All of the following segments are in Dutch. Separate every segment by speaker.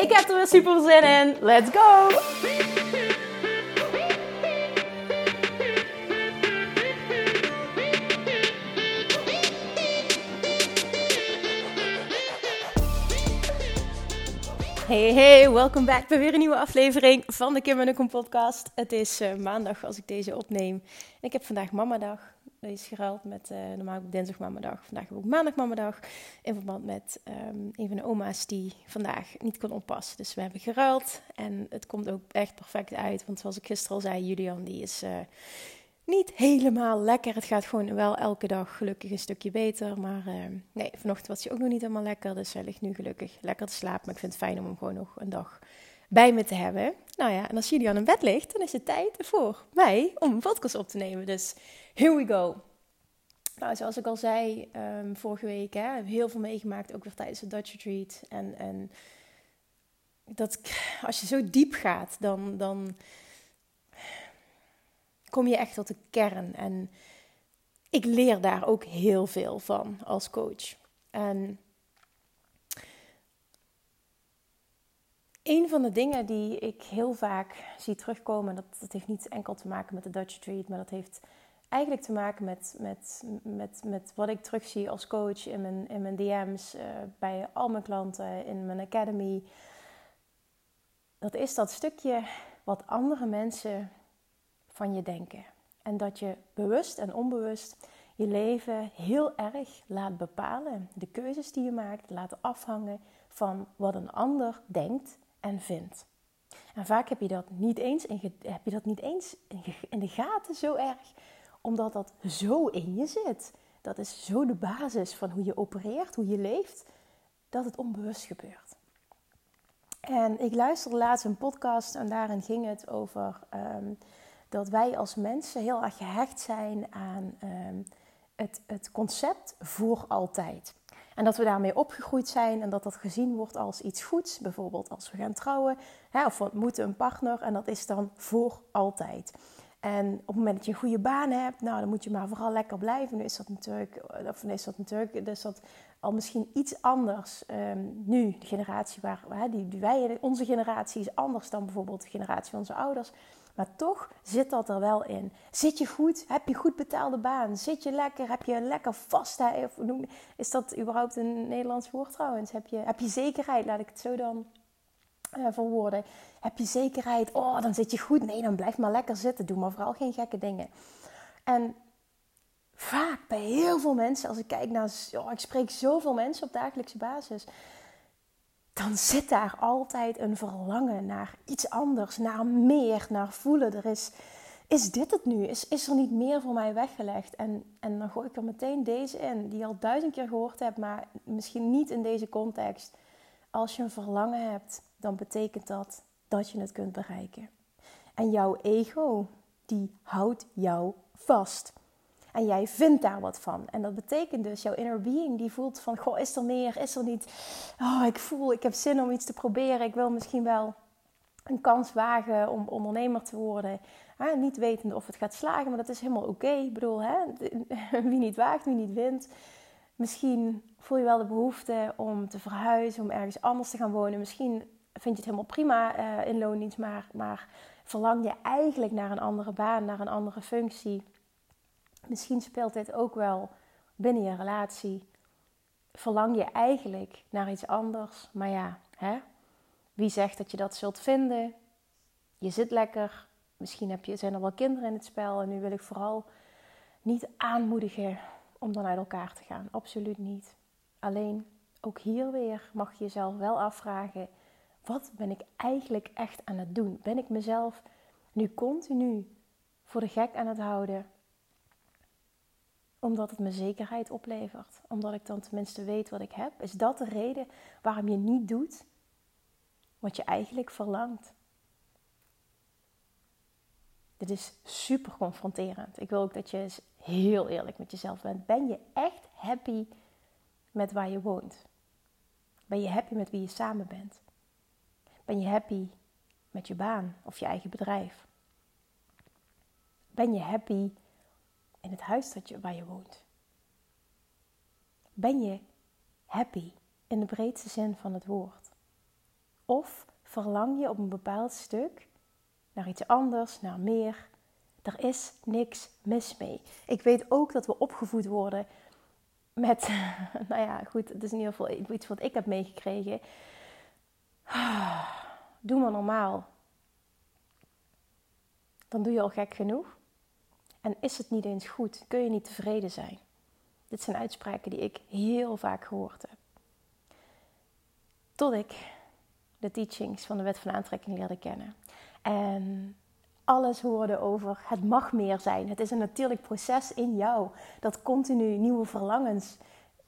Speaker 1: Ik heb er weer super zin in. Let's go! Hey, hey, welkom back bij weer een nieuwe aflevering van de Kim en Kom podcast. Het is uh, maandag als ik deze opneem. En ik heb vandaag mamadag. Dat is geruild met, uh, normaal op dinsdag mamadag. Vandaag heb ik maandag mamadag. In verband met um, een van de oma's die vandaag niet kon oppassen. Dus we hebben geruild. En het komt ook echt perfect uit. Want zoals ik gisteren al zei, Julian die is... Uh, niet helemaal lekker. Het gaat gewoon wel elke dag gelukkig een stukje beter. Maar uh, nee, vanochtend was hij ook nog niet helemaal lekker. Dus hij ligt nu gelukkig lekker te slapen. Maar ik vind het fijn om hem gewoon nog een dag bij me te hebben. Nou ja, en als jullie aan een bed ligt, dan is het tijd voor mij om een op te nemen. Dus here we go. Nou, zoals ik al zei um, vorige week, hè, heel veel meegemaakt, ook weer tijdens de Dutch Retreat. En, en dat als je zo diep gaat, dan, dan kom je echt tot de kern. En ik leer daar ook heel veel van als coach. En een van de dingen die ik heel vaak zie terugkomen, dat, dat heeft niet enkel te maken met de Dutch Street, maar dat heeft eigenlijk te maken met, met, met, met wat ik terugzie als coach in mijn, in mijn DM's, uh, bij al mijn klanten, in mijn academy. Dat is dat stukje wat andere mensen van je denken. En dat je bewust en onbewust je leven heel erg laat bepalen. De keuzes die je maakt laten afhangen van wat een ander denkt en vindt. En vaak heb je dat niet eens in, heb je dat niet eens in de gaten zo erg, omdat dat zo in je zit. Dat is zo de basis van hoe je opereert, hoe je leeft, dat het onbewust gebeurt. En ik luisterde laatst een podcast en daarin ging het over um, dat wij als mensen heel erg gehecht zijn aan um, het, het concept voor altijd. En dat we daarmee opgegroeid zijn en dat dat gezien wordt als iets goeds. Bijvoorbeeld als we gaan trouwen hè, of we ontmoeten een partner en dat is dan voor altijd. En op het moment dat je een goede baan hebt, nou, dan moet je maar vooral lekker blijven. Nu is dat natuurlijk, of is dat natuurlijk dus dat al misschien iets anders. Um, nu, de generatie waar, die, die wij, onze generatie is anders dan bijvoorbeeld de generatie van onze ouders. Maar toch zit dat er wel in. Zit je goed? Heb je goed betaalde baan? Zit je lekker? Heb je lekker vast? Is dat überhaupt een Nederlands woord trouwens? Heb je, heb je zekerheid? Laat ik het zo dan uh, verwoorden. Heb je zekerheid? Oh, dan zit je goed. Nee, dan blijf maar lekker zitten. Doe maar vooral geen gekke dingen. En vaak bij heel veel mensen, als ik kijk naar, oh, ik spreek zoveel mensen op dagelijkse basis dan zit daar altijd een verlangen naar iets anders, naar meer, naar voelen. Er is, is dit het nu? Is, is er niet meer voor mij weggelegd? En, en dan gooi ik er meteen deze in, die je al duizend keer gehoord hebt, maar misschien niet in deze context. Als je een verlangen hebt, dan betekent dat dat je het kunt bereiken. En jouw ego, die houdt jou vast. En jij vindt daar wat van. En dat betekent dus, jouw inner being die voelt van... Goh, is er meer? Is er niet? Oh, ik voel, ik heb zin om iets te proberen. Ik wil misschien wel een kans wagen om ondernemer te worden. niet wetende of het gaat slagen, maar dat is helemaal oké. Ik bedoel, hè? wie niet waagt, wie niet wint. Misschien voel je wel de behoefte om te verhuizen, om ergens anders te gaan wonen. Misschien vind je het helemaal prima uh, in loondienst, maar, maar verlang je eigenlijk naar een andere baan, naar een andere functie Misschien speelt dit ook wel binnen je relatie. Verlang je eigenlijk naar iets anders, maar ja, hè? wie zegt dat je dat zult vinden? Je zit lekker, misschien heb je, zijn er wel kinderen in het spel en nu wil ik vooral niet aanmoedigen om dan uit elkaar te gaan. Absoluut niet. Alleen ook hier weer mag je jezelf wel afvragen: wat ben ik eigenlijk echt aan het doen? Ben ik mezelf nu continu voor de gek aan het houden? Omdat het me zekerheid oplevert. Omdat ik dan tenminste weet wat ik heb. Is dat de reden waarom je niet doet wat je eigenlijk verlangt. Dit is super confronterend. Ik wil ook dat je eens heel eerlijk met jezelf bent. Ben je echt happy met waar je woont? Ben je happy met wie je samen bent? Ben je happy met je baan of je eigen bedrijf? Ben je happy in het huis dat je, waar je woont? Ben je happy in de breedste zin van het woord? Of verlang je op een bepaald stuk naar iets anders, naar meer? Er is niks mis mee. Ik weet ook dat we opgevoed worden met, nou ja, goed, het is in ieder geval iets wat ik heb meegekregen. Doe maar normaal. Dan doe je al gek genoeg. En is het niet eens goed? Kun je niet tevreden zijn? Dit zijn uitspraken die ik heel vaak gehoord heb. Tot ik de teachings van de wet van aantrekking leerde kennen. En alles hoorde over het mag meer zijn. Het is een natuurlijk proces in jou dat continu nieuwe verlangens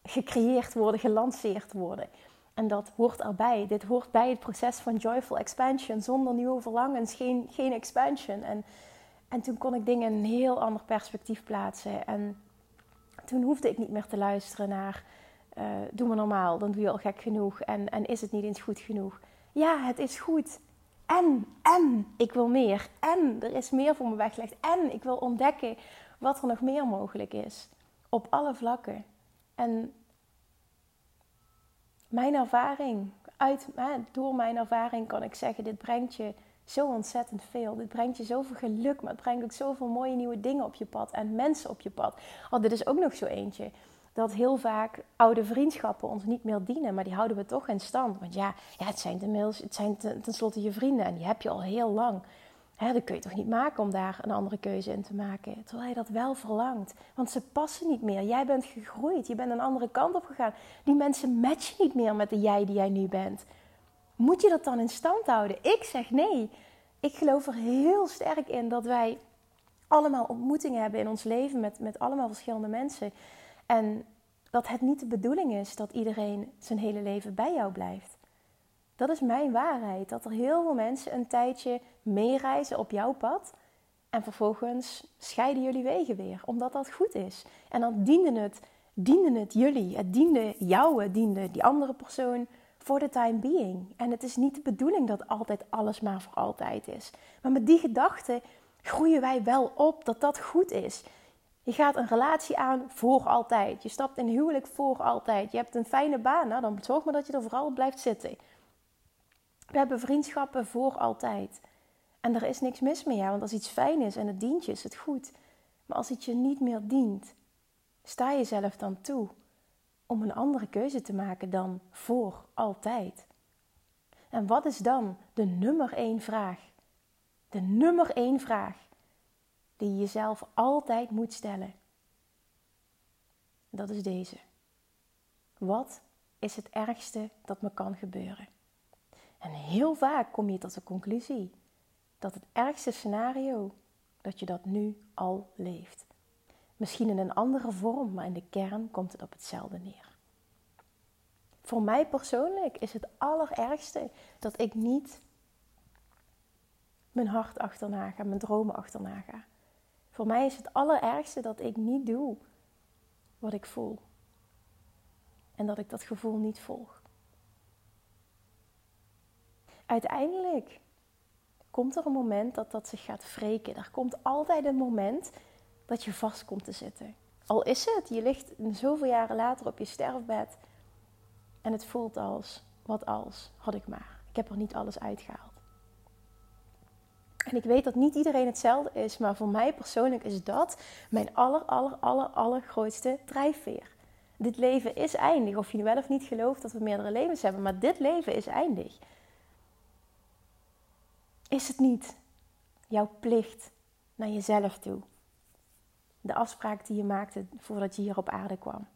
Speaker 1: gecreëerd worden, gelanceerd worden. En dat hoort erbij. Dit hoort bij het proces van joyful expansion. Zonder nieuwe verlangens geen, geen expansion. En, en toen kon ik dingen in een heel ander perspectief plaatsen. En toen hoefde ik niet meer te luisteren naar... Uh, doe maar normaal, dan doe je al gek genoeg. En, en is het niet eens goed genoeg? Ja, het is goed. En, en, ik wil meer. En, er is meer voor me weggelegd. En, ik wil ontdekken wat er nog meer mogelijk is. Op alle vlakken. En mijn ervaring, uit, door mijn ervaring kan ik zeggen, dit brengt je zo ontzettend veel. Dit brengt je zoveel geluk, maar het brengt ook zoveel mooie nieuwe dingen op je pad en mensen op je pad. Oh, dit is ook nog zo eentje. Dat heel vaak oude vriendschappen ons niet meer dienen, maar die houden we toch in stand. Want ja, ja het zijn het zijn tenslotte je vrienden en die heb je al heel lang. Hè, dat kun je toch niet maken om daar een andere keuze in te maken. Terwijl je dat wel verlangt. Want ze passen niet meer. Jij bent gegroeid. Je bent een andere kant op gegaan. Die mensen matchen niet meer met de jij die jij nu bent. Moet je dat dan in stand houden? Ik zeg nee. Ik geloof er heel sterk in dat wij allemaal ontmoetingen hebben in ons leven met, met allemaal verschillende mensen. En dat het niet de bedoeling is dat iedereen zijn hele leven bij jou blijft. Dat is mijn waarheid. Dat er heel veel mensen een tijdje meereizen op jouw pad. En vervolgens scheiden jullie wegen weer. Omdat dat goed is. En dan diende het, diende het jullie. Het diende jou. Diende die andere persoon. For the time being. En het is niet de bedoeling dat altijd alles maar voor altijd is. Maar met die gedachte groeien wij wel op dat dat goed is. Je gaat een relatie aan voor altijd. Je stapt in huwelijk voor altijd. Je hebt een fijne baan. Nou, dan zorg maar dat je er vooral blijft zitten. We hebben vriendschappen voor altijd. En er is niks mis mee, ja, want als iets fijn is en het dient je, is het goed. Maar als het je niet meer dient, sta je zelf dan toe om een andere keuze te maken dan voor altijd. En wat is dan de nummer één vraag? De nummer één vraag die je jezelf altijd moet stellen. Dat is deze. Wat is het ergste dat me kan gebeuren? En heel vaak kom je tot de conclusie dat het ergste scenario, dat je dat nu al leeft. Misschien in een andere vorm, maar in de kern komt het op hetzelfde neer. Voor mij persoonlijk is het allerergste dat ik niet mijn hart achterna ga, mijn dromen achterna ga. Voor mij is het allerergste dat ik niet doe wat ik voel. En dat ik dat gevoel niet volg uiteindelijk komt er een moment dat dat zich gaat wreken. Er komt altijd een moment dat je vast komt te zitten. Al is het, je ligt zoveel jaren later op je sterfbed en het voelt als, wat als, had ik maar. Ik heb er niet alles uitgehaald. En ik weet dat niet iedereen hetzelfde is, maar voor mij persoonlijk is dat mijn aller, aller, aller, allergrootste drijfveer. Dit leven is eindig. Of je nu wel of niet gelooft dat we meerdere levens hebben, maar dit leven is eindig. Is het niet jouw plicht naar jezelf toe? De afspraak die je maakte voordat je hier op aarde kwam.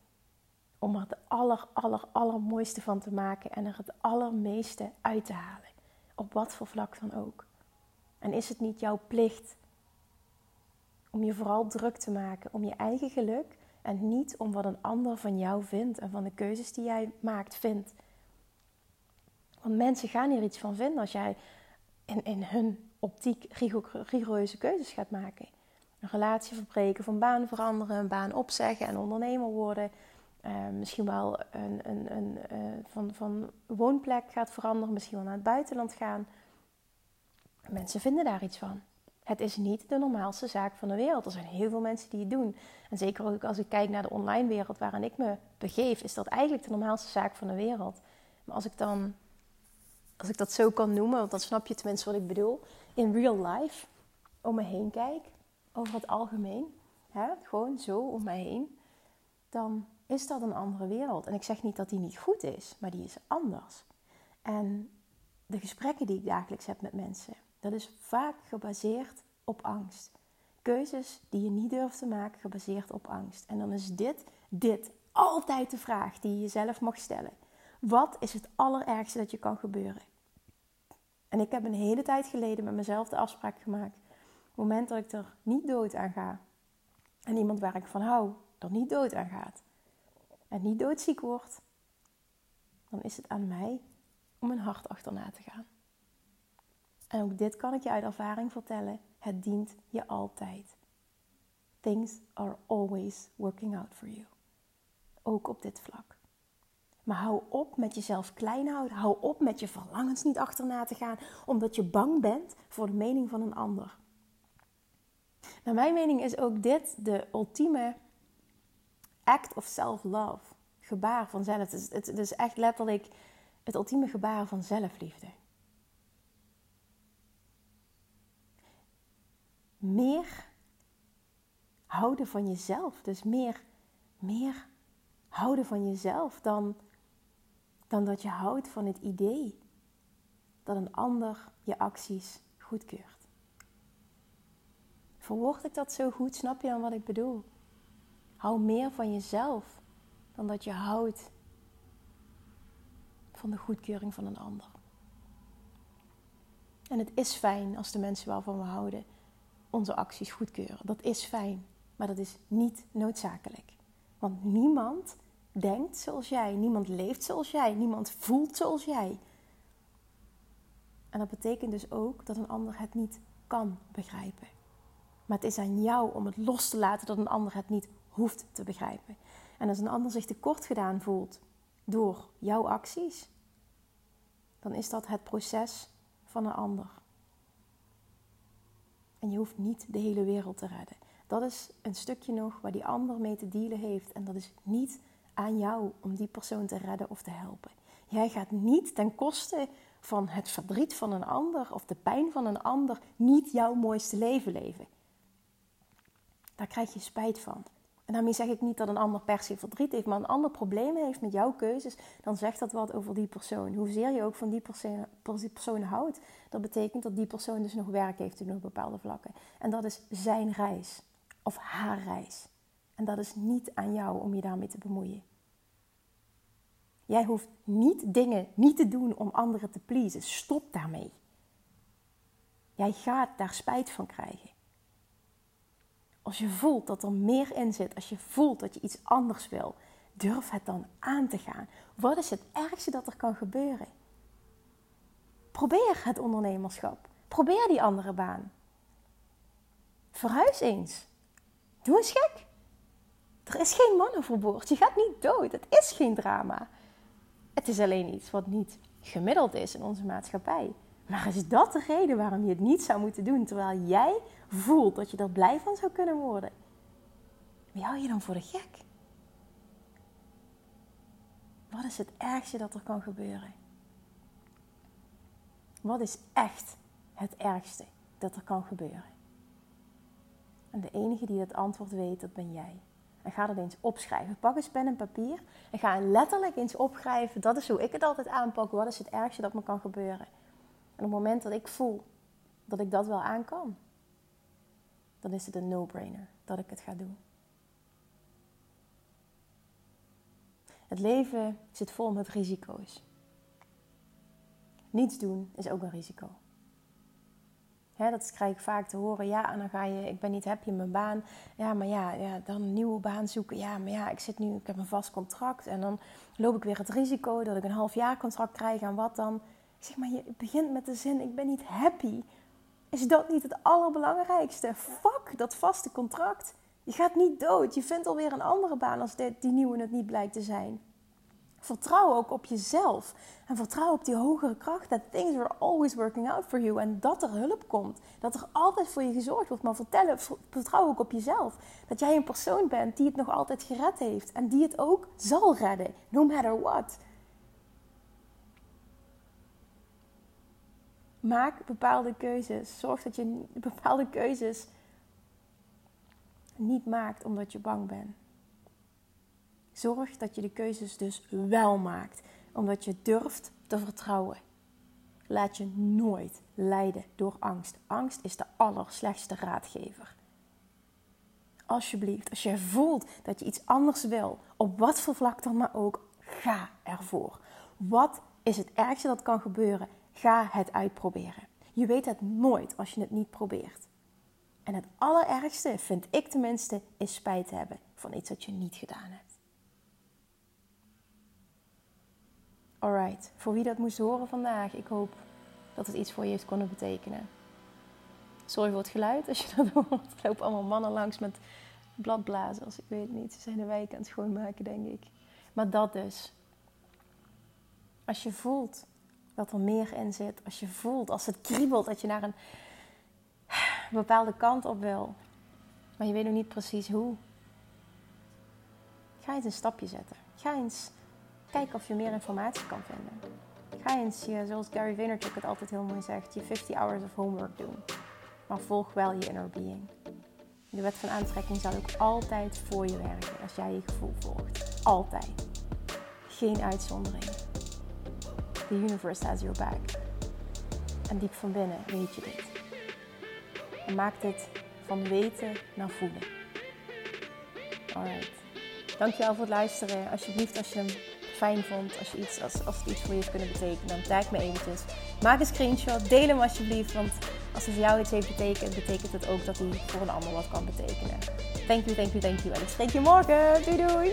Speaker 1: Om er de aller, aller, allermooiste van te maken en er het allermeeste uit te halen. Op wat voor vlak dan ook. En is het niet jouw plicht om je vooral druk te maken om je eigen geluk en niet om wat een ander van jou vindt en van de keuzes die jij maakt vindt? Want mensen gaan hier iets van vinden als jij in, in hun optiek rigoureuze keuzes gaat maken. Een relatie verbreken, van baan veranderen, een baan opzeggen en ondernemer worden. Uh, misschien wel een, een, een uh, van, van woonplek gaat veranderen, misschien wel naar het buitenland gaan. Mensen vinden daar iets van. Het is niet de normaalste zaak van de wereld. Er zijn heel veel mensen die het doen. En zeker ook als ik kijk naar de online wereld waarin ik me begeef, is dat eigenlijk de normaalste zaak van de wereld. Maar als ik dan, als ik dat zo kan noemen, want dan snap je tenminste wat ik bedoel, in real life om me heen kijk, over het algemeen, hè, gewoon zo om mij heen, dan is dat een andere wereld. En ik zeg niet dat die niet goed is, maar die is anders. En de gesprekken die ik dagelijks heb met mensen, dat is vaak gebaseerd op angst. Keuzes die je niet durft te maken, gebaseerd op angst. En dan is dit, dit altijd de vraag die je jezelf mag stellen. Wat is het allerergste dat je kan gebeuren? En ik heb een hele tijd geleden met mezelf de afspraak gemaakt. Moment dat ik er niet dood aan ga. En iemand waar ik van hou, er niet dood aan gaat. En niet doodziek wordt. Dan is het aan mij om mijn hart achterna te gaan. En ook dit kan ik je uit ervaring vertellen. Het dient je altijd. Things are always working out for you. Ook op dit vlak. Maar hou op met jezelf klein houden. Hou op met je verlangens niet achterna te gaan, omdat je bang bent voor de mening van een ander. Naar mijn mening is ook dit de ultieme act of self-love. Gebaar van zelf. Het is, echt letterlijk het ultieme gebaar van zelfliefde. meer houden van jezelf. Dus meer, meer houden van jezelf dan, dan dat je houdt van het idee dat een ander je acties goedkeurt. Verwoord ik dat zo goed? Snap je dan wat ik bedoel? Hou meer van jezelf dan dat je houdt van de goedkeuring van een ander. En het is fijn als de mensen waarvan we houden onze acties goedkeuren. Dat is fijn, maar dat is niet noodzakelijk. Want niemand denkt zoals jij, niemand leeft zoals jij, niemand voelt zoals jij. En dat betekent dus ook dat een ander het niet kan begrijpen. Maar het is aan jou om het los te laten dat een ander het niet hoeft te begrijpen. En als een ander zich tekort gedaan voelt door jouw acties, dan is dat het proces van een ander. En je hoeft niet de hele wereld te redden. Dat is een stukje nog waar die ander mee te dealen heeft. En dat is niet aan jou om die persoon te redden of te helpen. Jij gaat niet ten koste van het verdriet van een ander of de pijn van een ander niet jouw mooiste leven leven. Daar krijg je spijt van. En daarmee zeg ik niet dat een ander per se verdriet heeft, maar een ander probleem heeft met jouw keuzes, dan zegt dat wat over die persoon. Hoezeer je ook van die persoon, persoon houdt, dat betekent dat die persoon dus nog werk heeft op bepaalde vlakken. En dat is zijn reis of haar reis. En dat is niet aan jou om je daarmee te bemoeien. Jij hoeft niet dingen niet te doen om anderen te pleasen. Stop daarmee. Jij gaat daar spijt van krijgen. Als je voelt dat er meer in zit, als je voelt dat je iets anders wil, durf het dan aan te gaan. Wat is het ergste dat er kan gebeuren? Probeer het ondernemerschap. Probeer die andere baan. Verhuis eens. Doe eens gek. Er is geen mannenverboord. Je gaat niet dood. Het is geen drama. Het is alleen iets wat niet gemiddeld is in onze maatschappij. Maar is dat de reden waarom je het niet zou moeten doen terwijl jij voelt dat je er blij van zou kunnen worden? Wie hou je dan voor de gek? Wat is het ergste dat er kan gebeuren? Wat is echt het ergste dat er kan gebeuren? En de enige die dat antwoord weet, dat ben jij. En ga dat eens opschrijven. Pak eens pen en papier en ga letterlijk eens opschrijven. Dat is hoe ik het altijd aanpak. Wat is het ergste dat me kan gebeuren? En op het moment dat ik voel dat ik dat wel aan kan, dan is het een no-brainer dat ik het ga doen. Het leven zit vol met risico's. Niets doen is ook een risico. dat krijg ik vaak te horen. Ja, en dan ga je, ik ben niet happy in mijn baan. Ja, maar ja, ja, dan een nieuwe baan zoeken. Ja, maar ja, ik zit nu, ik heb een vast contract. En dan loop ik weer het risico dat ik een half jaar contract krijg. En wat dan? Zeg maar, je begint met de zin: Ik ben niet happy. Is dat niet het allerbelangrijkste? Fuck dat vaste contract. Je gaat niet dood. Je vindt alweer een andere baan als dit, die nieuwe het niet blijkt te zijn. Vertrouw ook op jezelf. En vertrouw op die hogere kracht. Dat things are always working out for you. En dat er hulp komt. Dat er altijd voor je gezorgd wordt. Maar vertellen, vertrouw ook op jezelf. Dat jij een persoon bent die het nog altijd gered heeft. En die het ook zal redden. No matter what. Maak bepaalde keuzes. Zorg dat je bepaalde keuzes niet maakt omdat je bang bent. Zorg dat je de keuzes dus wel maakt, omdat je durft te vertrouwen. Laat je nooit leiden door angst. Angst is de allerslechtste raadgever. Alsjeblieft, als je voelt dat je iets anders wil, op wat voor vlak dan maar ook, ga ervoor. Wat is het ergste dat kan gebeuren? Ga het uitproberen. Je weet het nooit als je het niet probeert. En het allerergste, vind ik tenminste, is spijt hebben van iets dat je niet gedaan hebt. Alright, voor wie dat moest horen vandaag, ik hoop dat het iets voor je heeft kunnen betekenen. Sorry voor het geluid als je dat hoort. Er lopen allemaal mannen langs met bladblazers. Ik weet het niet. Ze zijn de wijk aan het schoonmaken, denk ik. Maar dat dus. Als je voelt dat er meer in zit. Als je voelt, als het kriebelt, dat je naar een bepaalde kant op wil. Maar je weet nog niet precies hoe. Ga eens een stapje zetten. Ga eens kijken of je meer informatie kan vinden. Ga eens, zoals Gary Vaynerchuk het altijd heel mooi zegt, je 50 hours of homework doen. Maar volg wel je inner being. De wet van aantrekking zal ook altijd voor je werken als jij je gevoel volgt. Altijd. Geen uitzondering. The universe has your back. En diep van binnen weet je dit. En maak dit van weten naar voelen. Alright. Dankjewel voor het luisteren. Alsjeblieft, als je hem fijn vond, als, je iets, als, als het iets voor je heeft kunnen betekenen, dan tag me eventjes. Maak een screenshot, deel hem alsjeblieft, want als het voor jou iets heeft betekend, betekent het ook dat hij voor een ander wat kan betekenen. Thank you, thank you, thank you. En ik spreek je morgen. Doei doei!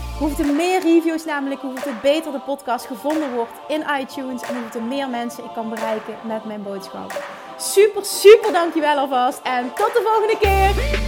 Speaker 1: Hoeveel meer reviews namelijk, hoeveel beter de podcast gevonden wordt in iTunes en hoeveel meer mensen ik kan bereiken met mijn boodschap. Super, super dankjewel alvast en tot de volgende keer!